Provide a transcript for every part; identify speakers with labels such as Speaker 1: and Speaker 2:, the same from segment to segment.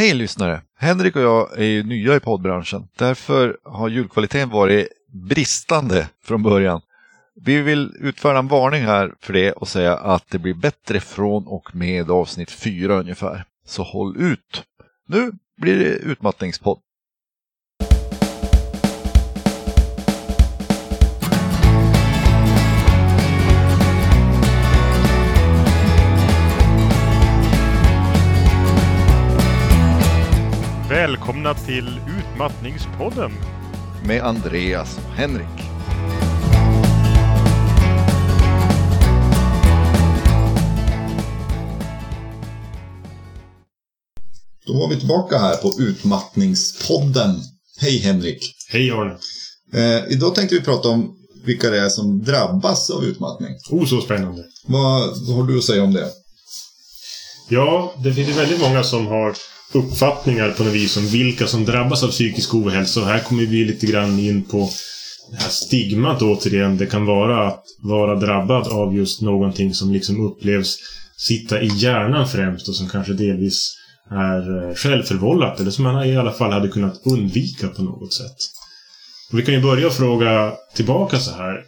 Speaker 1: Hej lyssnare! Henrik och jag är ju nya i poddbranschen. Därför har ljudkvaliteten varit bristande från början. Vi vill utföra en varning här för det och säga att det blir bättre från och med avsnitt 4 ungefär. Så håll ut! Nu blir det utmattningspodd.
Speaker 2: Välkomna till Utmattningspodden.
Speaker 1: Med Andreas och Henrik.
Speaker 3: Då var vi tillbaka här på Utmattningspodden. Hej Henrik!
Speaker 2: Hej Arne!
Speaker 3: Eh, idag tänkte vi prata om vilka det är som drabbas av utmattning.
Speaker 2: Oh, så spännande.
Speaker 3: Vad, har du att säga om det?
Speaker 2: Ja, det finns väldigt många som har uppfattningar på något vis om vilka som drabbas av psykisk ohälsa. Och här kommer vi lite grann in på det här stigmat återigen. Det kan vara att vara drabbad av just någonting som liksom upplevs sitta i hjärnan främst och som kanske delvis är eh, självförvållat eller som man i alla fall hade kunnat undvika på något sätt. Och vi kan ju börja fråga tillbaka så här.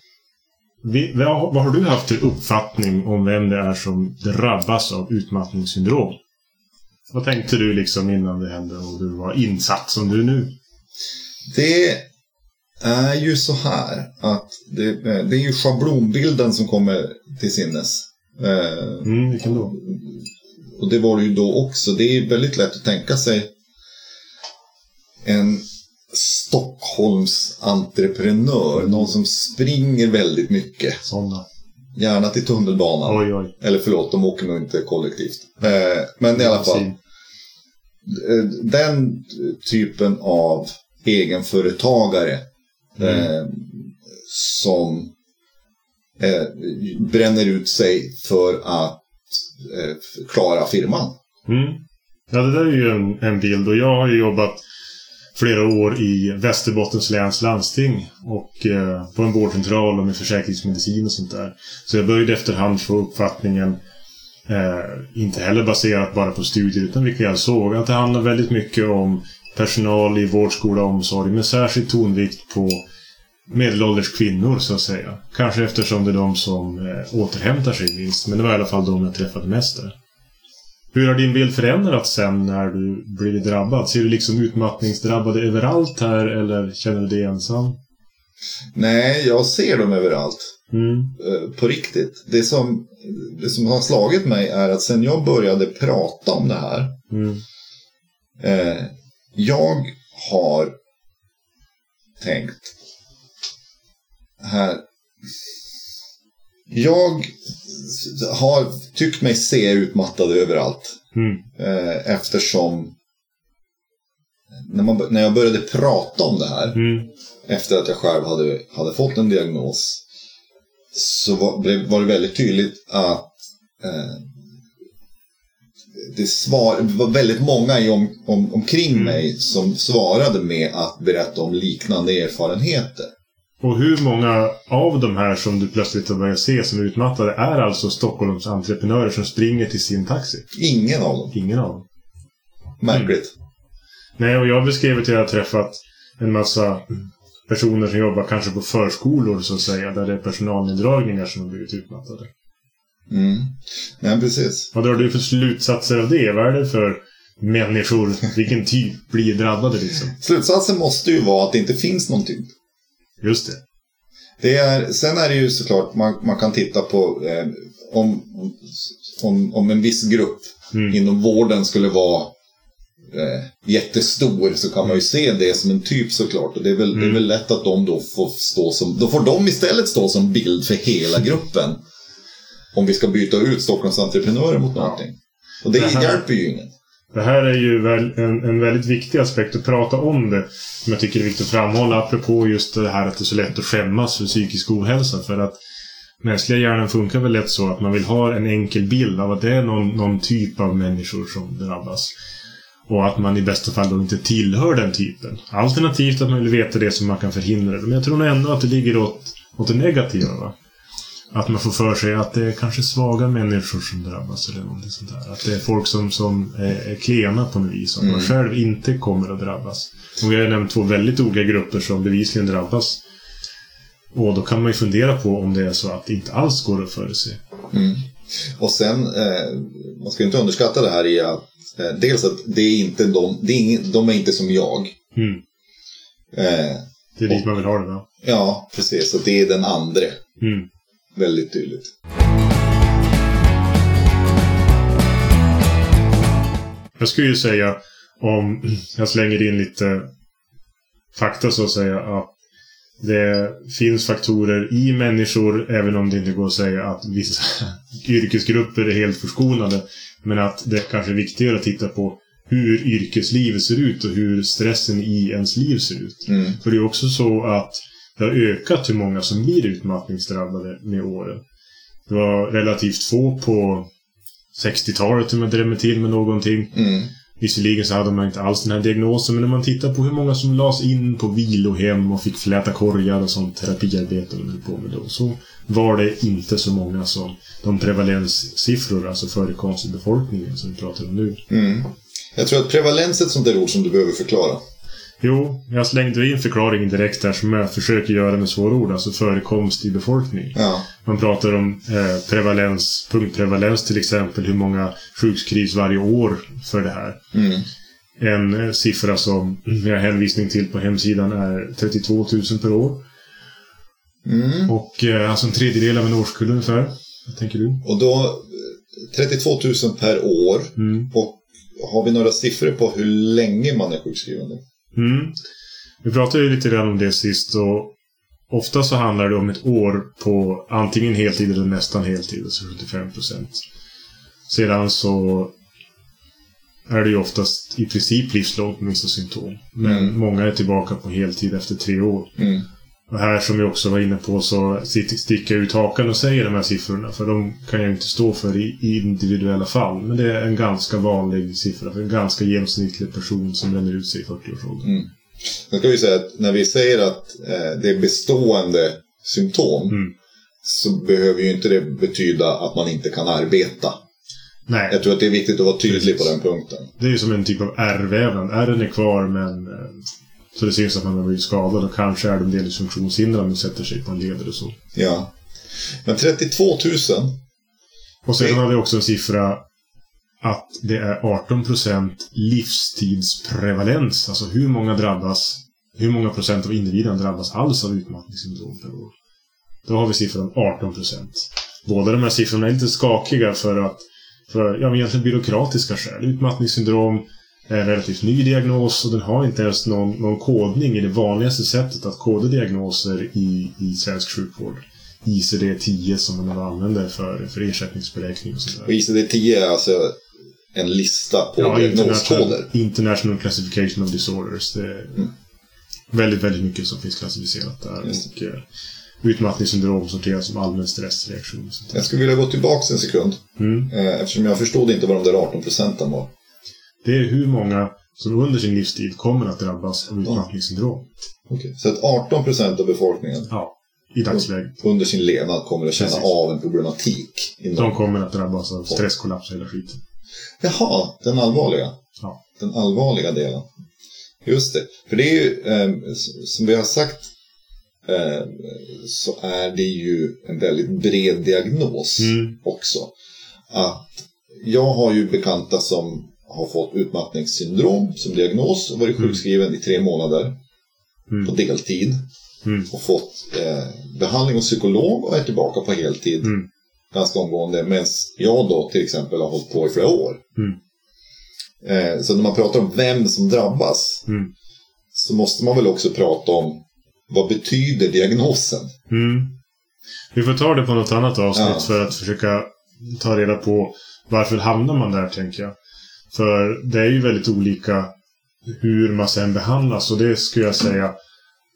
Speaker 2: Vi, vad har du haft för uppfattning om vem det är som drabbas av utmattningssyndrom? Vad tänkte du liksom innan det hände och du var insatt som du är nu?
Speaker 3: Det är ju så här att det, det är ju schablonbilden som kommer till sinnes. Eh,
Speaker 2: Mm, vilken då?
Speaker 3: Och det var det ju då också. Det är väldigt lätt att tänka sig en Stockholms entreprenör. Någon som springer väldigt mycket.
Speaker 2: Sådana.
Speaker 3: Gärna till tunnelbanan.
Speaker 2: Oj, oj.
Speaker 3: Eller förlåt, de åker nog inte kollektivt. Eh, men i alla fall. Eh, Den typen av egenföretagare eh, som eh, bränner ut sig för att klara firman.
Speaker 2: Mm. Ja, det där är ju en, en bild och jag har ju jobbat flera år i Västerbottens läns landsting och eh, på en vårdcentral och med försäkringsmedicin och sånt där. Så jag började efterhand få uppfattningen, eh, inte heller baserat bara på studier utan vilka jag såg, att det handlar väldigt mycket om personal i vård, skola och omsorg med särskild tonvikt på medelålders kvinnor så att säga. Kanske eftersom det är de som eh, återhämtar sig minst, men det var i alla fall de jag träffade mest där. Hur har din bild förändrats sen när du blivit drabbad? Ser du liksom utmattningsdrabbade överallt här eller känner du dig ensam?
Speaker 3: Nej, jag ser dem överallt.
Speaker 2: Mm.
Speaker 3: eh, På riktigt. Det som, det som har slagit mig är att sen jag började prata om det här.
Speaker 2: Mm.
Speaker 3: Eh, jag har tänkt här. Jag har tyckt mig se utmattad överallt.
Speaker 2: Mm.
Speaker 3: Eh, eftersom när, man, när jag började prata om det här.
Speaker 2: Mm.
Speaker 3: efter att jag själv hade, hade fått en diagnos så var, var det väldigt tydligt att eh, det, svar, det var väldigt många i om, om, omkring
Speaker 2: Mm.
Speaker 3: mig som svarade med att berätta om liknande erfarenheter.
Speaker 2: Och hur många av de här som du plötsligt har börjat se som utmattade är alltså Stockholms entreprenörer som springer till sin taxi?
Speaker 3: Ingen av dem.
Speaker 2: Ingen av dem.
Speaker 3: Märkligt.
Speaker 2: Nej, och jag beskrev att jag har träffat en massa personer som jobbar kanske på förskolor så att säga, där det är personalneddragningar som har blivit utmattade.
Speaker 3: Mm. Nej, precis.
Speaker 2: Vad drar du för slutsatser av det? Vad är det för människor? Vilken typ blir drabbade liksom?
Speaker 3: Slutsatsen måste ju vara att det inte finns någon typ.
Speaker 2: Just det.
Speaker 3: Det är, sen är det ju såklart, man, man kan titta på eh, om, om, om en viss grupp
Speaker 2: Mm.
Speaker 3: inom vården skulle vara eh, jättestor så kan man ju se det som en typ såklart. Och det är, väl, det är
Speaker 2: Mm.
Speaker 3: väl lätt att de då får stå som, då får de istället stå som bild för hela gruppen. Om vi ska byta ut Stockholms entreprenörer mot någonting. Och det,
Speaker 2: Det här-
Speaker 3: hjälper ju ingen.
Speaker 2: Det här är ju väl en, en väldigt viktig aspekt att prata om det. Som jag tycker är viktigt att framhålla apropå just det här att det är så lätt att skämmas för psykisk ohälsa. För att mänskliga hjärnan funkar väl lätt så att man vill ha en enkel bild av att det är någon, någon typ av människor som drabbas. Och att man i bästa fall då inte tillhör den typen. Alternativt att man vill veta det som man kan förhindra det. Men jag tror nog ändå att det ligger åt, åt det negativa. Va? att man får för sig att det är kanske svaga människor som drabbas eller någonting sånt där. Att det är folk som, som är, klena på något vis, som
Speaker 3: Mm.
Speaker 2: man själv inte kommer att drabbas. Och vi har nämnt två väldigt olika grupper som bevisligen drabbas. Och då kan man ju fundera på om det är så att det inte alls går att förutse.
Speaker 3: Mm. Och sen, eh, man ska ju inte underskatta det här i att eh, dels att det är inte de, det är ingen, de är inte som jag.
Speaker 2: Mm.
Speaker 3: Eh,
Speaker 2: Det är dit man vill ha det va?
Speaker 3: ja, precis. Så det är den andre.
Speaker 2: Mm.
Speaker 3: Väldigt tydligt.
Speaker 2: Jag skulle ju säga, om jag slänger in lite fakta så att säga, att det finns faktorer i människor, även om det inte går att säga att vissa yrkesgrupper är helt förskonade. Men att det kanske är viktigare att titta på hur yrkeslivet ser ut och hur stressen i ens liv ser ut.
Speaker 3: Mm.
Speaker 2: För det är också så att det har ökat hur många som blir utmattningsdrabbade med åren. Det var relativt få på 60-talet om jag drämmer till med någonting.
Speaker 3: Mm.
Speaker 2: Visserligen så hade man inte alls den här diagnosen, men när man tittar på hur många som lades in på vilohem och fick fläta korgar och sånt terapiarbete de höll på med då, så var det inte så många som de prevalenssiffror, alltså förekomst i befolkningen, som vi pratar om nu.
Speaker 3: Mm. Jag tror att prevalens är ett sånt där ord som du behöver förklara.
Speaker 2: Jo, jag slängde in förklaringen direkt där som jag försöker göra med svåra ord, alltså förekomst i befolkningen.
Speaker 3: Ja.
Speaker 2: Man pratar om eh, prevalens, punktprevalens till exempel, hur många sjukskrivs varje år för det här.
Speaker 3: Mm.
Speaker 2: En eh, siffra som vi har hänvisning till på hemsidan är 32 000 per år.
Speaker 3: Mm.
Speaker 2: Och eh, alltså en tredjedel av en årskull ungefär. Vad tänker du?
Speaker 3: Och då eh, 32 000 per år.
Speaker 2: Mm.
Speaker 3: Och har vi några siffror på hur länge man är sjukskriven? då?
Speaker 2: Mm. Vi pratade ju lite grann om det sist och ofta så handlar det om ett år på antingen heltid eller nästan heltid, alltså 75 procent. Sedan så är det ju oftast i princip livslångt med vissa symptom. Men
Speaker 3: Mm.
Speaker 2: många är tillbaka på heltid efter tre år.
Speaker 3: Mm.
Speaker 2: Och här som vi också var inne på så stick- sticker jag ut hakan och säger de här siffrorna. För de kan jag inte stå för i, individuella fall. Men det är en ganska vanlig siffra för en ganska genomsnittlig person som bränner ut sig i 40-årsåldern.
Speaker 3: Mm. Sen ska vi säga att när vi säger att eh, det är bestående symptom
Speaker 2: Mm.
Speaker 3: så behöver ju inte det betyda att man inte kan arbeta.
Speaker 2: Nej,
Speaker 3: Jag tror att det är viktigt att vara tydlig på
Speaker 2: Precis.
Speaker 3: den punkten.
Speaker 2: det är ju som en typ av ärrvävnad. Ärren är kvar men eh, så det syns att man har blivit skadad och kanske är de delvis funktionshindrade och sätter sig på en leder och så.
Speaker 3: Ja. Men 32 000,
Speaker 2: Och sen
Speaker 3: Det-
Speaker 2: har vi också en siffra att det är 18 procent livstidsprevalens. Alltså hur många drabbas, hur många procent av individerna drabbas alls av utmattningssyndrom per år. Då har vi siffran 18 procent. Båda de här siffrorna är lite skakiga för att, för ja, men egentligen byråkratiska skäl. Utmattningssyndrom en relativt ny diagnos och den har inte ens någon, någon kodning i det vanligaste sättet att koda diagnoser i, i svensk sjukvård. ICD-10 som man använder för, för ersättningsberäkning och sånt
Speaker 3: och
Speaker 2: där.
Speaker 3: ICD-10 är alltså en lista på
Speaker 2: Ja,
Speaker 3: diagnoskoder.
Speaker 2: international, international Classification of Disorders. Det är väldigt, väldigt mycket som finns klassificerat där.
Speaker 3: Just
Speaker 2: Och eh, utmattningssyndrom sorteras som allmän stressreaktion.
Speaker 3: Jag skulle vilja gå tillbaka en sekund.
Speaker 2: Mm.
Speaker 3: Eh, eftersom jag förstod inte vad de där 18 procenten var.
Speaker 2: Det är hur många som under sin livstid kommer att drabbas av utmattningssyndrom.
Speaker 3: Okej. Så att 18 procent av befolkningen
Speaker 2: Ja, i dagsläget.
Speaker 3: under sin levnad kommer att känna
Speaker 2: Precis.
Speaker 3: av en problematik. Inom...
Speaker 2: De kommer att drabbas av stresskollaps och hela skiten.
Speaker 3: Jaha, den allvarliga.
Speaker 2: Ja.
Speaker 3: Den allvarliga delen. Just det. För det är ju, eh, som vi har sagt, eh, så är det ju en väldigt bred diagnos
Speaker 2: Mm.
Speaker 3: också. Att jag har ju bekanta som har fått utmattningssyndrom som diagnos och varit
Speaker 2: Mm.
Speaker 3: sjukskriven i tre månader
Speaker 2: Mm.
Speaker 3: på deltid
Speaker 2: Mm.
Speaker 3: och fått eh, behandling hos psykolog och är tillbaka på heltid
Speaker 2: Mm.
Speaker 3: ganska omgående. Medan jag då till exempel har hållit på i flera år.
Speaker 2: Mm.
Speaker 3: Eh, så när man pratar om vem som drabbas
Speaker 2: Mm.
Speaker 3: så måste man väl också prata om vad betyder diagnosen?
Speaker 2: Mm. Vi får ta det på något annat avsnitt
Speaker 3: Ja.
Speaker 2: för att försöka ta reda på varför hamnar man där, tänker jag. För det är ju väldigt olika hur man sen behandlas och det skulle jag säga,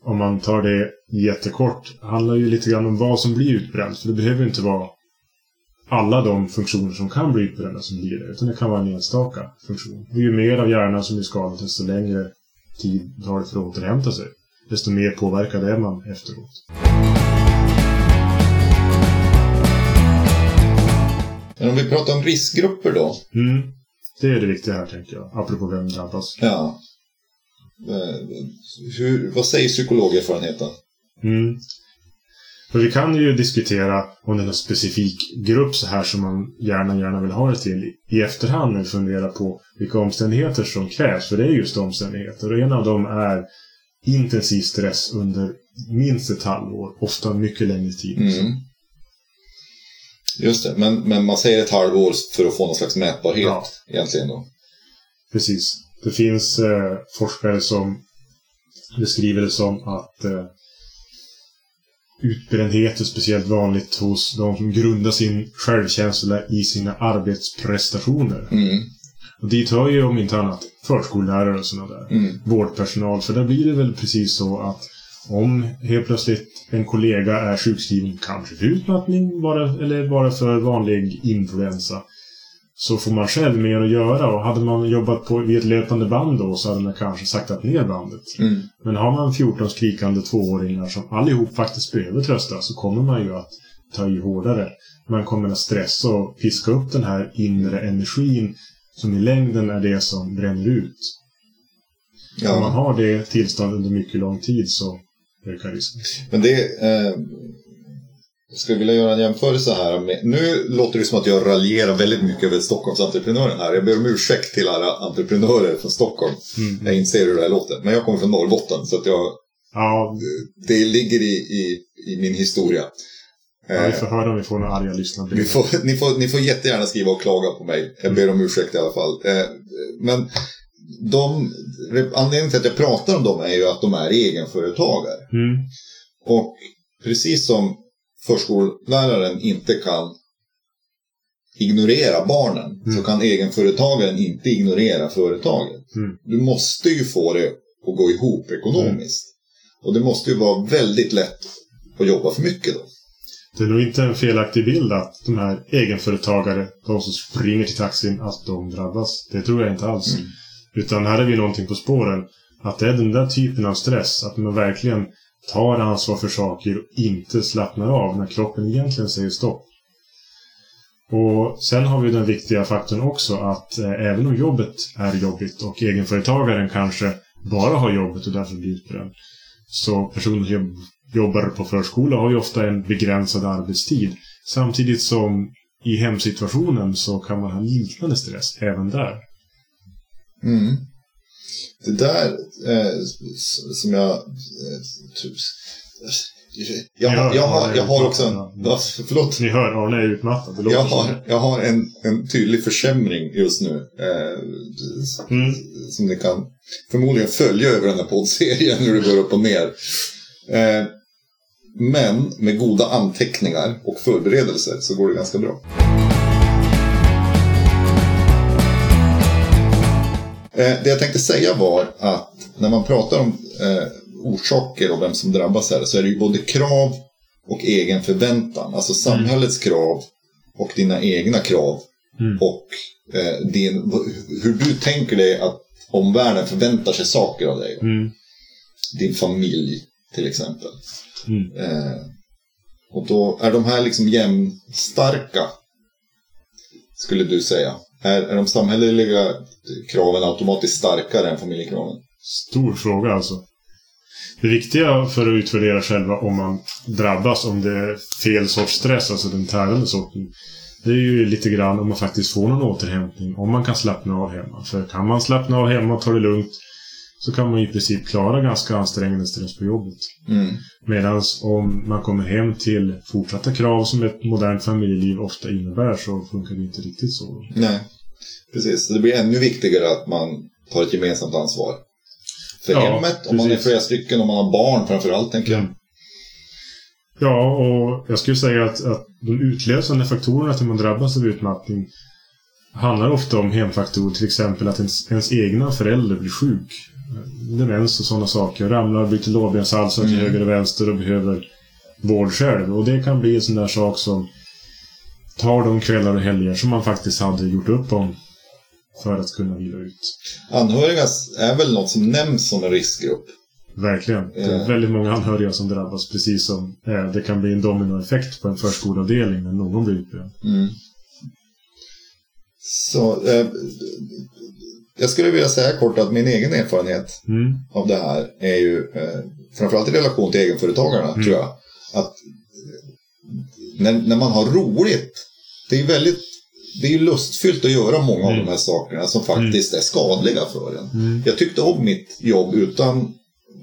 Speaker 2: om man tar det jättekort, handlar ju lite grann om vad som blir utbränt. För det behöver inte vara alla de funktioner som kan bli utbrända som blir det, utan det kan vara en enstaka funktion. Och ju mer av hjärnan som är skadad, desto längre tid tar det för att återhämta sig. Desto mer påverkad är man efteråt.
Speaker 3: Men om vi pratar om riskgrupper då.
Speaker 2: Mm. Det är det viktiga här, tänker jag. Apropå vem drabbas.
Speaker 3: Ja. Eh, Hur, vad säger psykologerfarenheten?
Speaker 2: Mm. För vi kan ju diskutera om det är någon specifik grupp så här som man gärna, gärna vill ha det till i efterhand när vi funderar på vilka omständigheter som krävs. För det är just omständigheter. Och en av dem är intensiv stress under minst ett halvår, ofta mycket längre tid.
Speaker 3: Mm. Just det, men, men man säger ett halvår för att få någon slags mätbarhet
Speaker 2: Ja.
Speaker 3: egentligen då.
Speaker 2: Precis. Det finns eh, forskare som beskriver det som att eh, utbrändhet är speciellt vanligt hos de som grundar sin självkänsla i sina arbetsprestationer.
Speaker 3: Mm.
Speaker 2: Och dit hör ju om inte annat förskollärare och sådana där.
Speaker 3: Mm.
Speaker 2: Vårdpersonal. För där blir det väl precis så att om helt plötsligt en kollega är sjukskriven, kanske för utmattning bara, eller bara för vanlig influensa, så får man själv mer att göra. Och hade man jobbat på, vid ett löpande band då så hade man kanske saktat ner bandet.
Speaker 3: Mm.
Speaker 2: Men har man 14 skrikande tvååringar som allihop faktiskt behöver trösta så kommer man ju att ta i hårdare. Man kommer att stressa och piska upp den här inre energin som i längden är det som bränner ut. Om man
Speaker 3: Ja.
Speaker 2: har det tillståndet under mycket lång tid så ökar risken.
Speaker 3: Men det... Eh, jag skulle vilja göra en jämförelse här. Med, nu låter det som att jag raljerar väldigt mycket över Stockholmsentreprenören här. Jag ber om ursäkt till alla entreprenörer från Stockholm.
Speaker 2: Mm.
Speaker 3: Jag inser hur det här låter. Men jag kommer från Norrbotten så att jag,
Speaker 2: Ja,
Speaker 3: det ligger i, i, i min historia.
Speaker 2: ja, vi
Speaker 3: Eh,
Speaker 2: får höra om vi får några arga lyssnare.
Speaker 3: Ni får, ni, får, ni får jättegärna skriva och klaga på mig. Jag ber om ursäkt i alla fall. Eh, men de, anledningen till att jag pratar om dem är ju att de är egenföretagare.
Speaker 2: Mm.
Speaker 3: Och precis som förskolläraren inte kan ignorera barnen
Speaker 2: Mm.
Speaker 3: så kan egenföretagaren inte ignorera företaget.
Speaker 2: Mm.
Speaker 3: Du måste ju få det att gå ihop ekonomiskt. Och det måste ju vara väldigt lätt att jobba för mycket då.
Speaker 2: Det är nog inte en felaktig bild att de här egenföretagare, de som springer till taxin, att de drabbas. Det tror jag inte alls.
Speaker 3: Mm.
Speaker 2: Utan här är vi någonting på spåren. Att det är den där typen av stress, att man verkligen tar ansvar för saker och inte slappnar av när kroppen egentligen säger stopp. Och sen har vi den viktiga faktorn också att eh, även om jobbet är jobbigt och egenföretagaren kanske bara har jobbet och därför blir utbränd. Så personer som jobbar på förskola har ju ofta en begränsad arbetstid. Samtidigt som i hemsituationen så kan man ha liknande stress även där.
Speaker 3: Mm. Det där eh, som jag... Eh, tror- jag, har- jag, har, jag har också en... Förlåt.
Speaker 2: Ni hör, Arne är utmattad.
Speaker 3: Jag har, jag har en, en tydlig försämring just nu. Eh,
Speaker 2: Mm.
Speaker 3: Som ni kan förmodligen följa över den här poddserien hur det går upp och ner. Eh, men med goda anteckningar och förberedelser så går det ganska bra. Det jag tänkte säga var att när man pratar om eh, orsaker och vem som drabbas här så är det ju både krav och egen förväntan. Alltså samhällets krav och dina egna krav.
Speaker 2: Mm.
Speaker 3: Och eh, din, hur du tänker dig att omvärlden förväntar sig saker av dig.
Speaker 2: Mm.
Speaker 3: Din familj till exempel.
Speaker 2: Mm.
Speaker 3: Eh, och då är de här liksom jämnstarka. Skulle du säga. Är, är de samhälleliga kraven automatiskt starkare än familjekraven?
Speaker 2: Stor fråga alltså. Det viktiga för att utvärdera själva om man drabbas, om det är fel sorts stress, alltså den tärande sorten. Det är ju lite grann om man faktiskt får någon återhämtning, om man kan slappna av hemma. För kan man slappna av hemma och ta det lugnt så kan man i princip klara ganska ansträngande stress på jobbet.
Speaker 3: Mm.
Speaker 2: Medan om man kommer hem till fortsatta krav som ett modernt familjeliv ofta innebär så funkar det inte riktigt så.
Speaker 3: Nej, precis. Så det blir ännu viktigare att man tar ett gemensamt ansvar. För
Speaker 2: Ja,
Speaker 3: hemmet, om man är
Speaker 2: precis.
Speaker 3: flera stycken, om man har barn framför allt, tänker jag.
Speaker 2: Mm. Ja, och jag skulle säga att, att de utlösande faktorerna till man drabbas av utmattning handlar ofta om hemfaktorer. Till exempel att ens, ens egna förälder blir sjuk. Demens och sådana saker. Ramlar, byter lårbenshalsar till
Speaker 3: Mm.
Speaker 2: höger och vänster och behöver vård själv. Och det kan bli en sån där sak som tar de kvällar och helger som man faktiskt hade gjort upp om för att kunna vila ut.
Speaker 3: Anhöriga är väl något som nämns som en riskgrupp.
Speaker 2: Verkligen. Det är
Speaker 3: Ja.
Speaker 2: väldigt många anhöriga som drabbas. Precis som eh, det kan bli en dominoeffekt på en förskoleavdelning när någon blir utbränd.
Speaker 3: Mm. Så, eh, jag skulle vilja säga kort att min egen erfarenhet
Speaker 2: Mm.
Speaker 3: av det här är ju eh, framförallt i relation till egenföretagarna
Speaker 2: Mm.
Speaker 3: tror jag. Att när, när man har roligt, det är ju väldigt det är ju lustfyllt att göra många av
Speaker 2: Mm.
Speaker 3: de här sakerna som faktiskt är skadliga för en.
Speaker 2: Mm.
Speaker 3: Jag tyckte om mitt jobb utan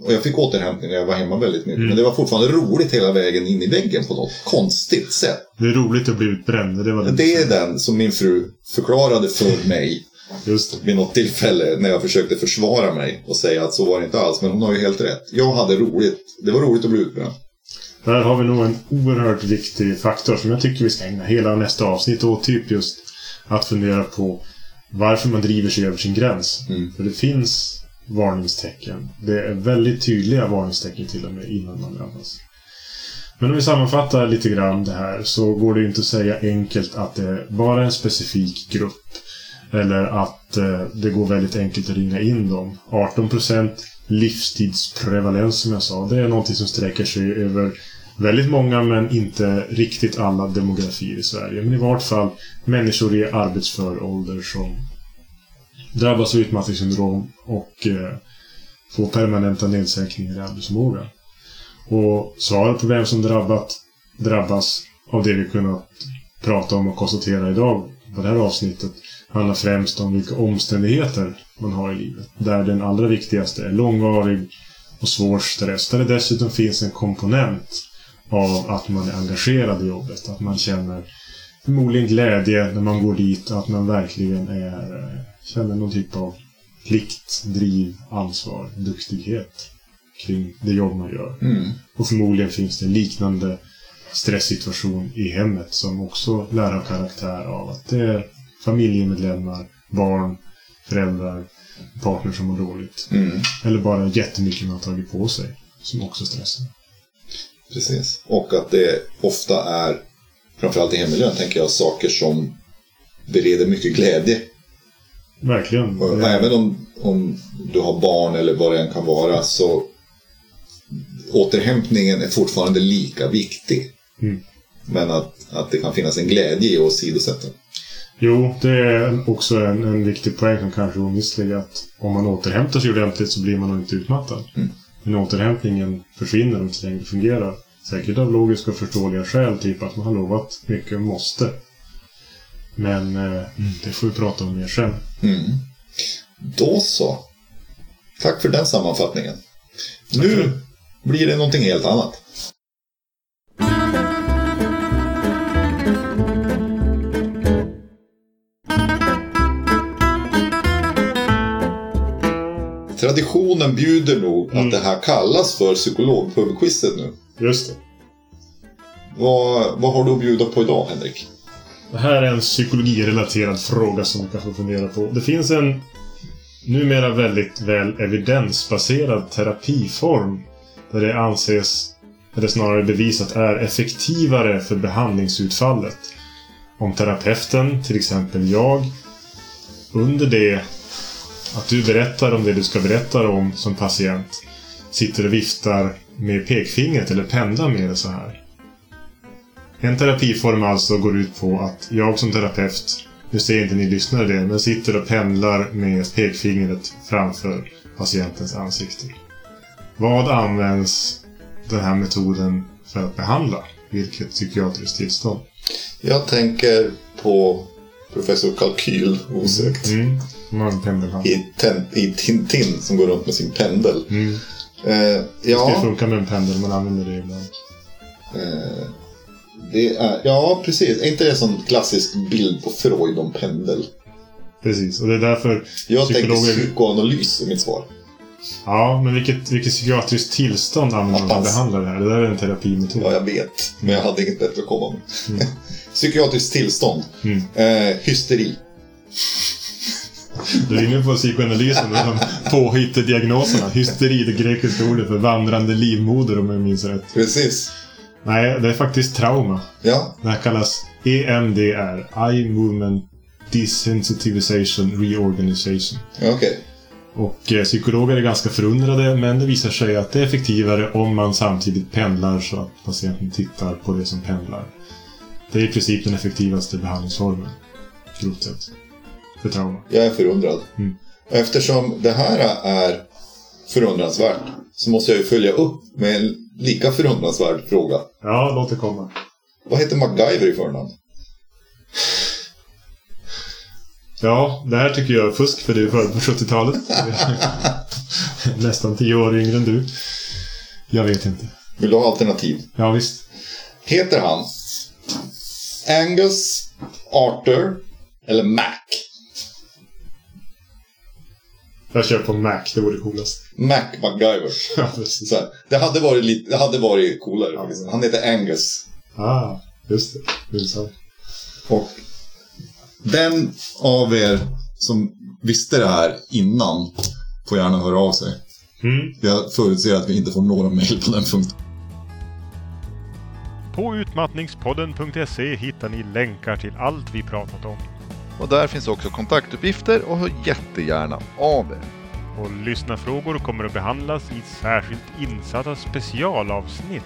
Speaker 3: och jag fick återhämtning när jag var hemma väldigt mycket.
Speaker 2: Mm.
Speaker 3: Men det var fortfarande roligt hela vägen in i väggen på något konstigt sätt.
Speaker 2: Det är roligt att bli utbränd. Det, var
Speaker 3: Det är den som min fru förklarade för mig
Speaker 2: Just det.
Speaker 3: vid något tillfälle när jag försökte försvara mig och säga att så var det inte alls. Men hon har ju helt rätt. Jag hade roligt. Det var roligt att bli utbränd.
Speaker 2: Där har vi nog en oerhört viktig faktor som jag tycker vi ska ägna hela nästa avsnitt åt. Typ just att fundera på varför man driver sig över sin gräns.
Speaker 3: Mm.
Speaker 2: För det finns varningstecken. Det är väldigt tydliga varningstecken till och med innan man drabbas. Men om vi sammanfattar lite grann det här så går det ju inte att säga enkelt att det är bara en specifik grupp. Eller att eh, det går väldigt enkelt att ringa in dem. 18% livstidsprevalens som jag sa. Det är någonting som sträcker sig över väldigt många men inte riktigt alla demografier i Sverige. Men i vart fall människor i arbetsför ålder som drabbas av utmattningssyndrom och eh, får permanenta nedsänkningar i arbetsförmågan. Och svaret på vem som drabbat, drabbas av det vi kunnat prata om och konstatera idag på det här avsnittet handlar främst om vilka omständigheter man har i livet. Där den allra viktigaste är långvarig och svår stress. Där det dessutom finns en komponent av att man är engagerad i jobbet. Att man känner förmodligen glädje när man går dit. Att man verkligen är, eh, känner någon typ av plikt, driv, ansvar, duktighet kring det jobb man gör.
Speaker 3: Mm.
Speaker 2: Och förmodligen finns det en liknande stresssituation i hemmet som också lär ha karaktär av att det är familjemedlemmar, barn, föräldrar, partner som mår dåligt.
Speaker 3: Mm.
Speaker 2: Eller bara jättemycket man har tagit på sig som också stressar.
Speaker 3: Precis. Och att det ofta är, framförallt i hemmiljön, tänker jag, saker som bereder mycket glädje.
Speaker 2: Verkligen.
Speaker 3: Och
Speaker 2: Det-
Speaker 3: även om, om du har barn eller vad det än kan vara så återhämtningen är fortfarande lika viktig.
Speaker 2: Mm.
Speaker 3: Men att, att det kan finnas en glädje i att åsidosätta.
Speaker 2: Jo, det är också en, en viktig poäng som kanske är omistlig att om man återhämtar sig ordentligt så blir man nog inte utmattad.
Speaker 3: Mm.
Speaker 2: Men återhämtningen försvinner om inte längre fungerar. Säkert av logiska och förståeliga skäl, typ att man har lovat mycket och måste. Men eh, det får vi prata om mer sen.
Speaker 3: Mm. Då så. Tack för den sammanfattningen. Nu blir det någonting helt annat. Traditionen bjuder nog
Speaker 2: Mm.
Speaker 3: att det här kallas för psykologpubquizet nu.
Speaker 2: Just det.
Speaker 3: Vad, vad har du att bjuda på idag, Henrik?
Speaker 2: Det här är en psykologirelaterad fråga som vi kan få fundera på. Det finns en numera väldigt väl evidensbaserad terapiform där det anses, eller snarare bevisat, är effektivare för behandlingsutfallet. Om terapeuten, till exempel jag, under det att du berättar om det du ska berätta om som patient, sitter och viftar med pekfingret eller pendlar med det så här. En terapiform alltså går ut på att jag som terapeut, nu ser inte ni lyssnare det, men sitter och pendlar med pekfingret framför patientens ansikte. Vad används den här metoden för att behandla? Vilket psykiatriskt tillstånd?
Speaker 3: Jag tänker på professor Kalkyl, osökt.
Speaker 2: Mm. Pendelhand.
Speaker 3: I, ten, I Tintin som går runt med sin pendel.
Speaker 2: Mm.
Speaker 3: Eh,
Speaker 2: Det
Speaker 3: ja,
Speaker 2: funkar med en pendel, man använder det ibland.
Speaker 3: eh, det är, ja, precis. Är inte det en sån klassisk bild på Freud om pendel?
Speaker 2: Precis, och det är därför
Speaker 3: Jag
Speaker 2: Psykologer-
Speaker 3: tänker psykoanalys i mitt svar.
Speaker 2: Ja, men vilket, vilket psykiatriskt tillstånd använder man för att
Speaker 3: Attans.
Speaker 2: behandla det här? Det där är en terapimetod.
Speaker 3: Ja, jag vet. Men jag hade inget bättre att komma med. Psykiatriskt tillstånd.
Speaker 2: Mm.
Speaker 3: Eh, hysteri.
Speaker 2: Du är inne på psykoanalysen och de påhittade diagnoserna. Hysteri, det grekiska ordet för vandrande livmoder om jag minns rätt.
Speaker 3: Precis.
Speaker 2: Nej, det är faktiskt trauma.
Speaker 3: Ja,
Speaker 2: Det här kallas EMDR. Eye Movement Desensitization Reorganization.
Speaker 3: okej.
Speaker 2: Och eh, psykologer är ganska förundrade, men det visar sig att det är effektivare om man samtidigt pendlar så att patienten tittar på det som pendlar. Det är i princip den effektivaste behandlingsformen. Grovt sett. för trauma.
Speaker 3: Jag är förundrad.
Speaker 2: Mm.
Speaker 3: Eftersom det här är förundransvärt så måste jag ju följa upp med en lika förundransvärd fråga.
Speaker 2: Ja, låt det komma.
Speaker 3: Vad heter MacGyver i förnamn?
Speaker 2: Ja, det här tycker jag är fusk för du är född på 70-talet. Nästan tio år yngre än du. Jag vet inte.
Speaker 3: Vill du ha alternativ?
Speaker 2: Ja, visst.
Speaker 3: Heter han Angus, Arthur eller Mac?
Speaker 2: Jag kör på Mac, det vore coolast.
Speaker 3: Mac MacGyver.
Speaker 2: Ja, precis.
Speaker 3: Så här, det, hade varit lite, det hade varit coolare.
Speaker 2: Ja.
Speaker 3: Han heter Angus.
Speaker 2: Ah, just det. Det är sant.
Speaker 3: Och den av er som visste det här innan får gärna höra av sig.
Speaker 2: Mm.
Speaker 3: Jag förutser att vi inte får några mejl på den punkten.
Speaker 4: På utmattningspodden.se hittar ni länkar till allt vi pratat om.
Speaker 5: Och där finns också kontaktuppgifter och hör jättegärna av er.
Speaker 4: Och lyssnarfrågor kommer att behandlas i särskilt insatta specialavsnitt.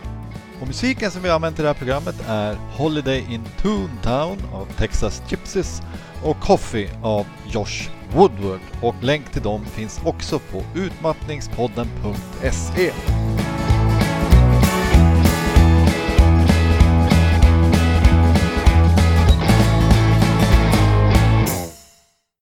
Speaker 1: Och musiken som vi använt i det här programmet är Holiday in Toontown av Texas Gypsies och Coffee av Josh Woodward. Och länk till dem finns också på utmattningspodden.se.